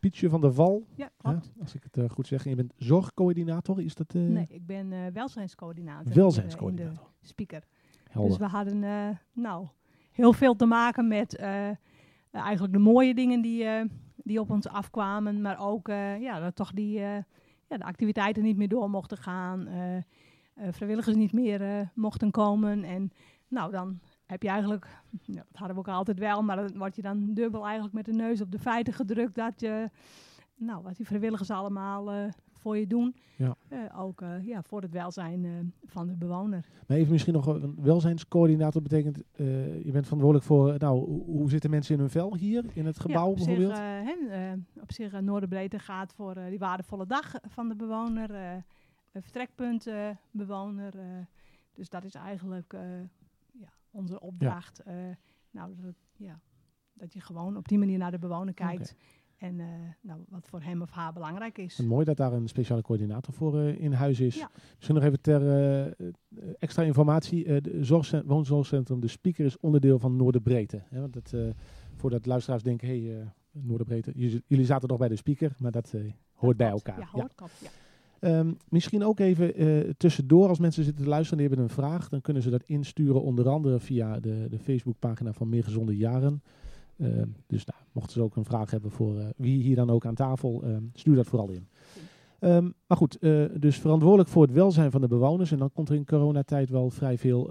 Pietje van der Wal, Ja, klopt. als ik het eh, goed zeg. En je bent zorgcoördinator, is dat? eh, Nee, ik ben eh, welzijnscoördinator. Welzijnscoördinator. Speaker. Helder. Dus we hadden nou, heel veel te maken met eigenlijk de mooie dingen die, die op ons afkwamen. Maar ook ja, dat toch die, ja, de activiteiten niet meer door mochten gaan. vrijwilligers niet meer mochten komen. En nou, dan heb je eigenlijk, ja, dat hadden we ook altijd wel, maar dan word je dan dubbel eigenlijk met de neus op de feiten gedrukt dat je, nou, wat die vrijwilligers allemaal eh, voor je doen. Ja. Eh, ook eh, ja, voor het welzijn van de bewoner. Maar even misschien nog een welzijnscoördinator betekent, je bent verantwoordelijk voor, nou, hoe- zitten mensen in hun vel hier in het gebouw ja, op bijvoorbeeld? Zich, op zich Noorderbreedte gaat voor die waardevolle dag van de bewoner, vertrekpunt bewoner. dus dat is eigenlijk onze opdracht. eh, nou, dat, ja, dat je gewoon op die manier naar de bewoner kijkt. En eh, nou, wat voor hem of haar belangrijk is. En mooi dat daar een speciale coördinator voor eh, in huis is. Ja. Misschien nog even ter extra informatie. de zorgcent- woonzorgcentrum De Speaker is onderdeel van Noorderbreedte. Hè, want dat, voordat luisteraars denken, hé, hey, Noorderbreedte, jullie, zaten nog bij De Speaker, maar dat hoort bij elkaar. Ja, Ja. hoort, ja. Ehm, misschien ook even eh, tussendoor, als mensen zitten te luisteren en die hebben een vraag, dan kunnen ze dat insturen, onder andere via de, de Facebookpagina van Meer Gezonde Jaren. Ehm, dus nou, mochten ze ook een vraag hebben voor eh, wie hier dan ook aan tafel, ehm, stuur dat vooral in. Maar goed, eh, dus verantwoordelijk voor het welzijn van de bewoners. En dan komt er in coronatijd wel vrij veel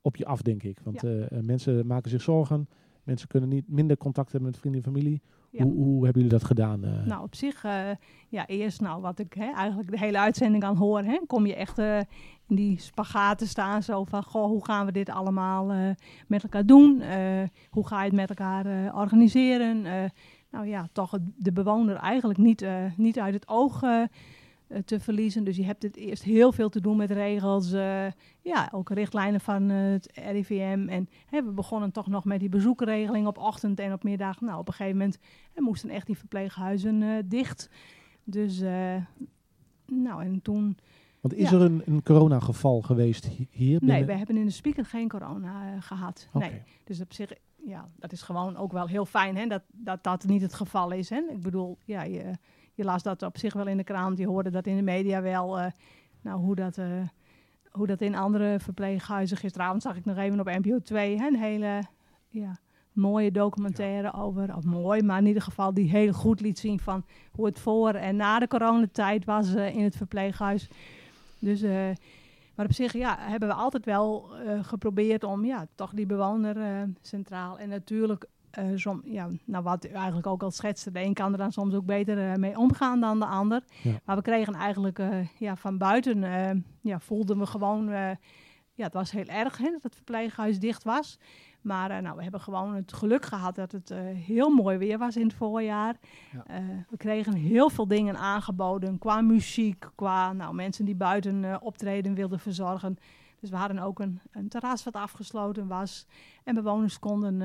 op je af, denk ik. Want Ja. mensen maken zich zorgen. Mensen kunnen niet minder contact hebben met vrienden en familie. Ja. Hoe, hoe hebben jullie dat gedaan? eh? Nou, op zich, eh, ja, eerst nou, wat ik hè, eigenlijk de hele uitzending aan hoor, hè, kom je echt eh, in die spagaten staan, zo van, goh, hoe gaan we dit allemaal met elkaar doen? Hoe ga je het met elkaar organiseren? Nou ja, toch de bewoner eigenlijk niet, niet uit het oog te verliezen. Dus je hebt het eerst heel veel te doen met regels, eh, ja, ook richtlijnen van eh, het RIVM. En hè, we begonnen toch nog met die bezoekregeling op ochtend en op middag. Nou, op een gegeven moment er moesten echt die verpleeghuizen eh, dicht. Dus, eh, nou, en toen... Want is ja. er een, een coronageval geweest hi- hier? Nee, binnen- we hebben in de speaker geen corona eh, gehad. Nee. Dus op zich, ja, dat is gewoon ook wel heel fijn hè, dat, dat dat niet het geval is. Hè. Ik bedoel, ja, je, je las dat op zich wel in de krant, je hoorde dat in de media wel. eh, nou, hoe dat, eh, hoe dat in andere verpleeghuizen. Gisteravond zag ik nog even op NPO 2 hè, een hele ja, mooie documentaire over. Of mooi, maar in ieder geval die heel goed liet zien van hoe het voor en na de coronatijd was eh, in het verpleeghuis. Dus, maar op zich ja, hebben we altijd wel geprobeerd om ja, toch die bewoner centraal. En natuurlijk, som, ja, nou wat u eigenlijk ook al schetste, de een kan er dan soms ook beter eh, mee omgaan dan de ander. Ja. Maar we kregen eigenlijk eh, ja, van buiten, ja, voelden we gewoon, ja, het was heel erg hè, dat het verpleeghuis dicht was. Maar nou, we hebben gewoon het geluk gehad dat het heel mooi weer was in het voorjaar. Ja. We kregen heel veel dingen aangeboden qua muziek, qua nou, mensen die buiten optreden wilden verzorgen. Dus we hadden ook een, een terras wat afgesloten was. En bewoners konden,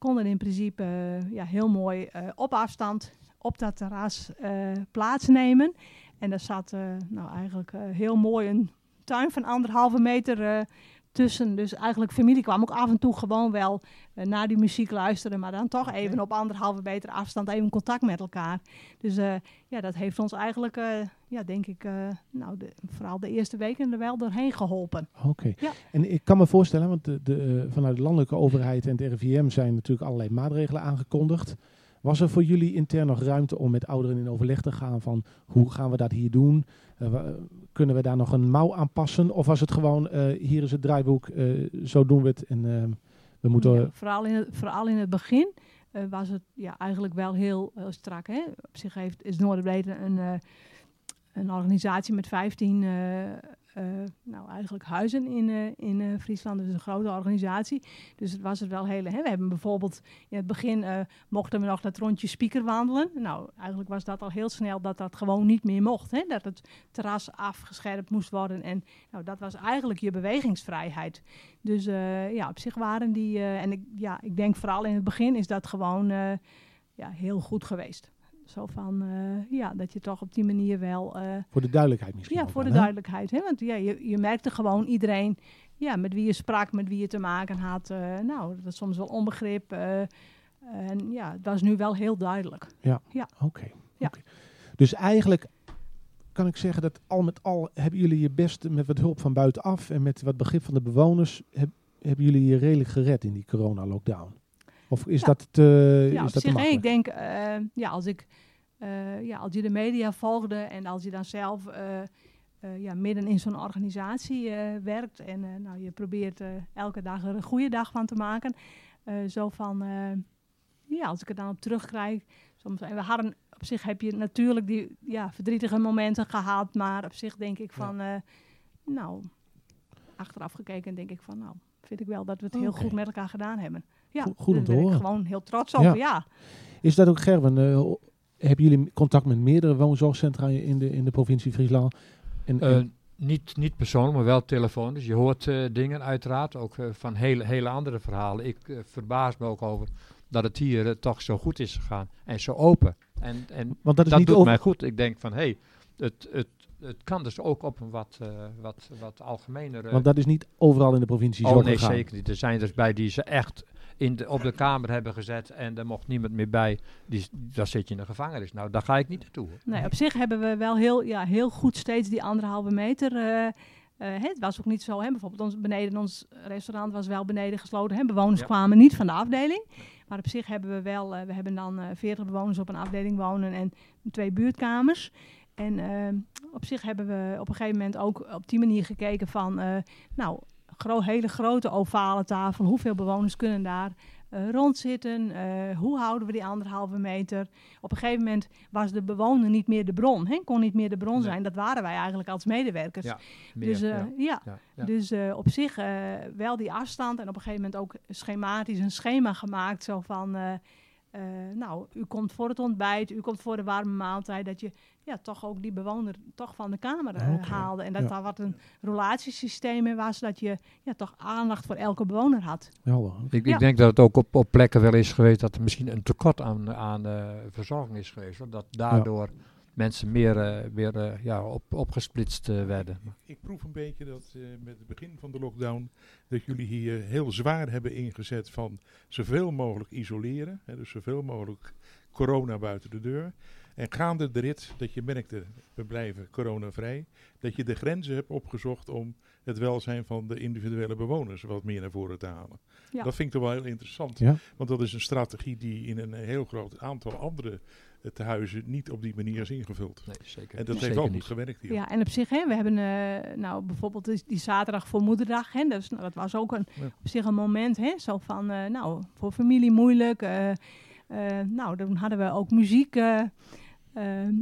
konden in principe eh, ja, heel mooi eh, op afstand op dat terras eh, plaatsnemen. En daar zat nou, eigenlijk heel mooi een tuin van anderhalve meter tussen. Dus eigenlijk familie kwam ook af en toe gewoon wel eh, naar die muziek luisteren. Maar dan toch even op anderhalve meter afstand even contact met elkaar. Dus eh, ja, dat heeft ons eigenlijk, eh, ja, denk ik, nou, de, vooral de eerste weken er wel doorheen geholpen. Oké. Ja. En ik kan me voorstellen, want de, de, vanuit de landelijke overheid en het RIVM zijn natuurlijk allerlei maatregelen aangekondigd. Was er voor jullie intern nog ruimte om met ouderen in overleg te gaan van hoe gaan we dat hier doen? Eh, kunnen we daar nog een mouw aan passen? Of was het gewoon, eh, hier is het draaiboek, eh, zo doen we het en we moeten... Vooral, in het, vooral in het begin was het ja, eigenlijk wel heel strak. Hè? Op zich heeft, is Noorderbreedte een, een organisatie met 15 eh, nou, eigenlijk huizen in, eh, in eh, Friesland. Dus een grote organisatie. Dus het was het wel heel... Hè? We hebben bijvoorbeeld in het begin mochten we nog dat rondje speaker wandelen. Nou, eigenlijk was dat al heel snel dat dat gewoon niet meer mocht. Hè? Dat het terras afgescherpt moest worden. En nou, dat was eigenlijk je bewegingsvrijheid. Dus ja, op zich waren die... en ik, ja, ik denk vooral in het begin is dat gewoon ja, heel goed geweest. Zo van, eh, ja, dat je toch op die manier wel... eh, voor de duidelijkheid misschien ja, voor de hè? duidelijkheid. Hè? Want ja, je, je merkte gewoon iedereen ja, met wie je sprak, met wie je te maken had. eh, nou, dat was soms wel onbegrip. En ja, het was nu wel heel duidelijk. Oké. Ja. oké. Dus eigenlijk kan ik zeggen dat al met al hebben jullie je best met wat hulp van buitenaf en met wat begrip van de bewoners, heb, hebben jullie je redelijk gered in die corona-lockdown? Of is Ja. dat te, ja, is dat zich, ik denk, eh, ja, als ik, eh, ja, als je de media volgde en als je dan zelf eh, ja, midden in zo'n organisatie werkt en nou, je probeert elke dag er een goede dag van te maken, zo van, ja, als ik er dan op terugkrijg, soms, en we hadden, op zich heb je natuurlijk die ja, verdrietige momenten gehad, maar op zich denk ik Ja. van, nou, achteraf gekeken denk ik van, nou, vind ik wel dat we het heel goed met elkaar gedaan hebben. Ja, Goed- goed om daar te ben ik horen. gewoon heel trots op. Ja. Ja. Is dat ook Gerben? eh, hebben jullie contact met meerdere woonzorgcentra in de, in de provincie Friesland? En, Eh, en- niet, niet persoonlijk, maar wel telefonisch. Je hoort eh, dingen uiteraard, ook van hele, hele andere verhalen. Ik verbaas me ook over dat het hier toch zo goed is gegaan. En zo open. En, en want dat is dat niet doet over, mij goed. Ik denk van, hé, hey, het, het, het kan dus ook op een wat, eh, wat, wat algemener... want dat is niet overal in de provincie zo oh nee, gegaan. zeker niet. Er zijn dus bij die ze echt in de, op de kamer hebben gezet en er mocht niemand meer bij. Die, daar zit je in de gevangenis. Nou, daar ga ik niet naartoe. Nee, op zich hebben we wel heel, ja, heel goed steeds die anderhalve meter. eh, eh, het was ook niet zo, hè, bijvoorbeeld ons, beneden ons restaurant was wel beneden gesloten. Hè, bewoners Ja. kwamen niet van de afdeling. Maar op zich hebben we wel, eh, we hebben dan 40 bewoners op een afdeling wonen en twee buurtkamers. En op zich hebben we op een gegeven moment ook op die manier gekeken van, nou, gro hele grote ovale tafel, hoeveel bewoners kunnen daar eh, rondzitten? Eh, hoe houden we die anderhalve meter? Op een gegeven moment was de bewoner niet meer de bron, hè? kon niet meer de bron Nee. zijn. Dat waren wij eigenlijk als medewerkers. Ja, Meer, dus eh, ja. ja, dus op zich wel die afstand en op een gegeven moment ook schematisch een schema gemaakt. Zo van, eh, nou, u komt voor het ontbijt, u komt voor de warme maaltijd. Dat je ja, toch ook die bewoner toch van de kamer Oké, haalde. En dat ja. daar wat een relatiesysteem in was. Dat je ja, toch aandacht voor elke bewoner had. Helder. Ik, Ja. ik denk dat het ook op, op plekken wel is geweest dat er misschien een tekort aan, aan eh, verzorging is geweest. hoor. Dat daardoor mensen meer, eh, meer eh, ja, op, opgesplitst eh, werden. Ik proef een beetje dat eh, met het begin van de lockdown dat jullie hier heel zwaar hebben ingezet van zoveel mogelijk isoleren. Hè, dus zoveel mogelijk corona buiten de deur. En gaande de rit dat je merkte, we blijven coronavrij, dat je de grenzen hebt opgezocht om het welzijn van de individuele bewoners wat meer naar voren te halen. Ja. Dat vind ik toch wel heel interessant. Ja. Want dat is een strategie die in een heel groot aantal andere eh, tehuizen niet op die manier is ingevuld. Nee, zeker, En dat heeft zeker wel goed niet. gewerkt hier. Ja, en op zich, hè, we hebben eh, nou bijvoorbeeld die, die zaterdag voor moederdag. Hè, dus, nou, dat was ook een, Ja. op zich een moment, hè, zo van, eh, nou, voor familie moeilijk. eh, eh, nou, dan hadden we ook muziek,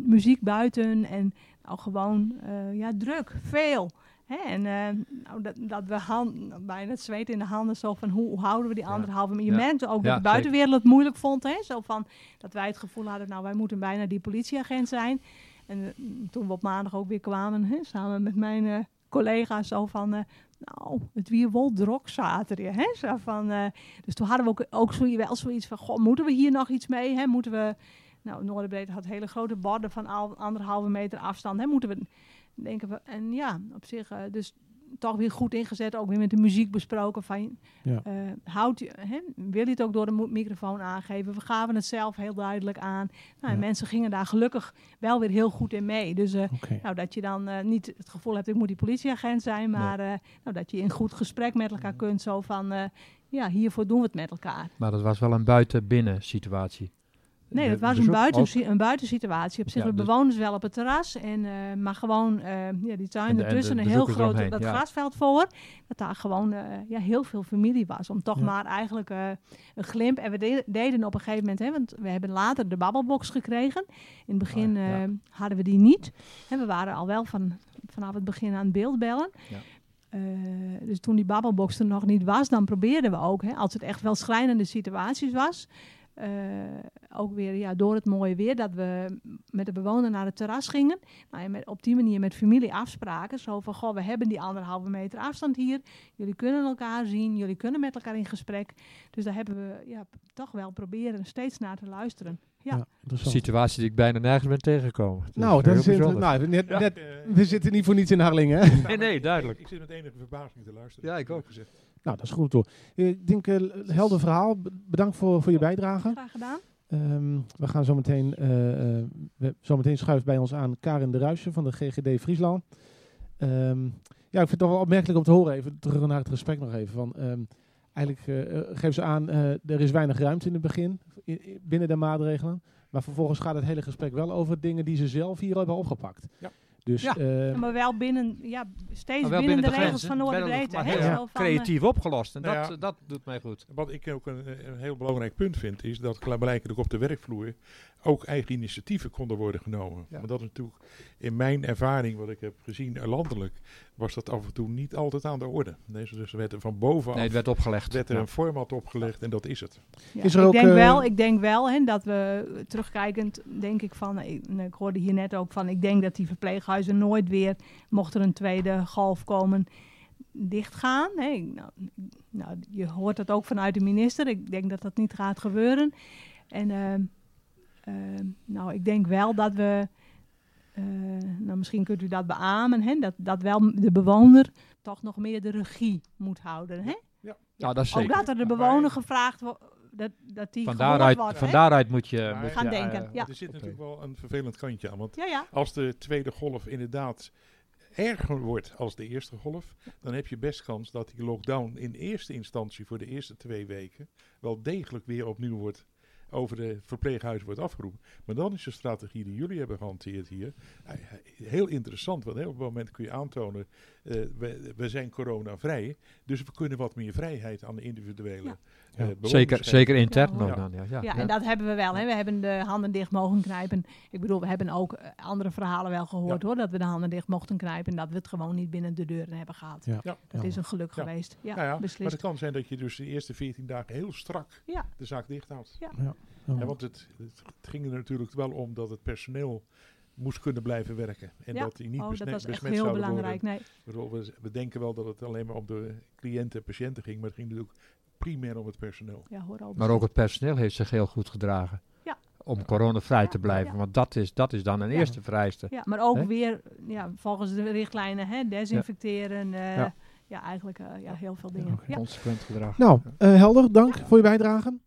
muziek buiten en nou, gewoon, eh, ja, druk, veel. Hè, en eh, nou, dat, dat we hand, bijna het zweet in de handen, zo van hoe, hoe houden we die anderhalve meter. Je Ja. merkte ook dat de buitenwereld het moeilijk vond. Hè, zo van, dat wij het gevoel hadden, nou wij moeten bijna die politieagent zijn. En eh, toen we op maandag ook weer kwamen, hè, samen met mijn eh, collega's, zo van, nou, het weer wel drok zaterdag. Hè, zo van, dus toen hadden we ook, ook zo, wel zoiets van, goh, moeten we hier nog iets mee? Hè? Moeten we, nou, Noorderbreed had hele grote borden van al, anderhalve meter afstand. Hè? Moeten we, denken we, en ja, op zich, eh, dus toch weer goed ingezet, ook weer met de muziek besproken van, Ja. eh, houdt hè, wil je het ook door de microfoon aangeven? We gaven het zelf heel duidelijk aan. Nou, Ja. mensen gingen daar gelukkig wel weer heel goed in mee. Dus eh, nou, dat je dan eh, niet het gevoel hebt, ik moet die politieagent zijn, maar eh, nou, dat je in goed gesprek met elkaar kunt, zo van, eh, ja, hiervoor doen we het met elkaar. Maar dat was wel een buiten-binnen situatie. Nee, dat was een, buiten, een buitensituatie. Op zich, Ja, dus- bewoners wel op het terras, en, eh, maar gewoon eh, ja, die tuin ertussen, een heel groot dat ja. grasveld voor. Dat daar gewoon eh, ja, heel veel familie was. Om toch maar eigenlijk een glimp. En we de- deden op een gegeven moment, hè, want we hebben later de babbelbox gekregen. In het begin eh, hadden we die niet. En we waren al wel van, vanaf het begin aan het beeld bellen. Ja. Eh, dus toen die babbelbox er nog niet was, dan probeerden we ook, hè, als het echt wel schrijnende situaties was, eh, ook weer ja, door het mooie weer, dat we met de bewoner naar het terras gingen. Nou, en met, op die manier met familie afspraken. Zo van, goh, we hebben die anderhalve meter afstand hier. Jullie kunnen elkaar zien, jullie kunnen met elkaar in gesprek. Dus daar hebben we ja, toch wel proberen steeds naar te luisteren. Ja. Ja, Een situatie die ik bijna nergens ben tegengekomen. Nou, dat is nou, net, Ja, net, we zitten niet voor niets in Harlingen. hè? Nee, nee, duidelijk. Ik, ik zit met enige verbazing te luisteren. Ja, ik ook. Gezegd. Nou, dat is goed door. Ik denk, eh, helder verhaal. Bedankt voor, voor je bijdrage. Graag gedaan. Ehm, we gaan zo meteen, eh, eh, we, zo meteen schuift bij ons aan Karin de Ruijsen van de GGD Friesland. Ehm, ja, ik vind het toch wel opmerkelijk om te horen, even terug naar het gesprek nog even. Van, ehm, eigenlijk geven ze aan, eh, er is weinig ruimte in het begin binnen de maatregelen. Maar vervolgens gaat het hele gesprek wel over dingen die ze zelf hier hebben opgepakt. Ja. Dus Ja. eh, Ja, maar wel binnen, ja, steeds binnen, de, regels van hè? heel Ja. Van, eh, creatief opgelost. En Nou dat, ja. dat doet mij goed. Wat ik ook een, een heel belangrijk punt vind, is dat klaarblijkelijk op de werkvloer ook eigen initiatieven konden worden genomen. Ja. Maar dat is natuurlijk in mijn ervaring, wat ik heb gezien eh, landelijk, was dat af en toe niet altijd aan de orde. Deze dus werd er van bovenaf Nee, het werd opgelegd. werd er Ja. een format opgelegd en dat is het. Ja, Is er ik, ook, denk eh, wel, ik denk wel hè, dat we eh, terugkijkend, denk ik van, ik, ik hoorde hier net ook van, ik denk dat die verpleeghuizen nooit weer, mocht er een tweede golf komen, dichtgaan. Ik- Nou, nou, je hoort dat ook vanuit de minister. Ik denk dat dat niet gaat gebeuren. En ehm, ehm, nou, ik denk wel dat we, eh, nou misschien kunt u dat beamen, hè, dat, dat wel de bewoner toch nog meer de regie moet houden. Hè? Ja, dat is Ook zeker. dat er de bewoner gevraagd wordt, dat, dat die Van daaruit, van moet je, Maar- moet Gaan je, denken, ja. Er zit natuurlijk wel een vervelend kantje aan, want Ja, ja. als de tweede golf inderdaad erger wordt als de eerste golf, dan heb je best kans dat die lockdown in eerste instantie voor de eerste twee weken wel degelijk weer opnieuw wordt over de verpleeghuizen wordt afgeroepen. Maar dan is de strategie die jullie hebben gehanteerd hier eh, heel interessant. Want hè, op het moment kun je aantonen, eh, we, we zijn coronavrij, dus we kunnen wat meer vrijheid aan de individuele Ja. eh, zeker, zeker intern Ja, dan. Ja, ja, Ja, ja. en dat hebben we wel. Hè. We hebben de handen dicht mogen knijpen. Ik bedoel, we hebben ook eh, andere verhalen wel gehoord hoor. Dat we de handen dicht mochten knijpen. En dat we het gewoon niet binnen de deuren hebben gehad. Ja. Ja. Dat Ja. is een geluk Ja. geweest. Ja, Nou ja, maar beslist. het kan zijn dat je dus de eerste 14 dagen heel strak Ja. de zaak dicht houdt. Ja. Ja. Ja, want het, het ging er natuurlijk wel om dat het personeel moest kunnen blijven werken. En Ja. dat die niet oh, besmet, dat was besmet heel zouden belangrijk. Nee. worden. We, we denken wel dat het alleen maar om de cliënten en patiënten ging, maar het ging natuurlijk primair om het personeel. Ja, hoor al Maar ook het personeel heeft zich heel goed gedragen. Ja. Om coronavrij Ja, te blijven. ja. Want dat is, dat is dan een Ja. eerste vereiste. Ja, maar ook weer ja, volgens de richtlijnen hè, desinfecteren. eh, Ja. ja. eigenlijk eh, ja, heel veel dingen. Consequent gedrag. Nou, eh, helder, dank voor je bijdrage.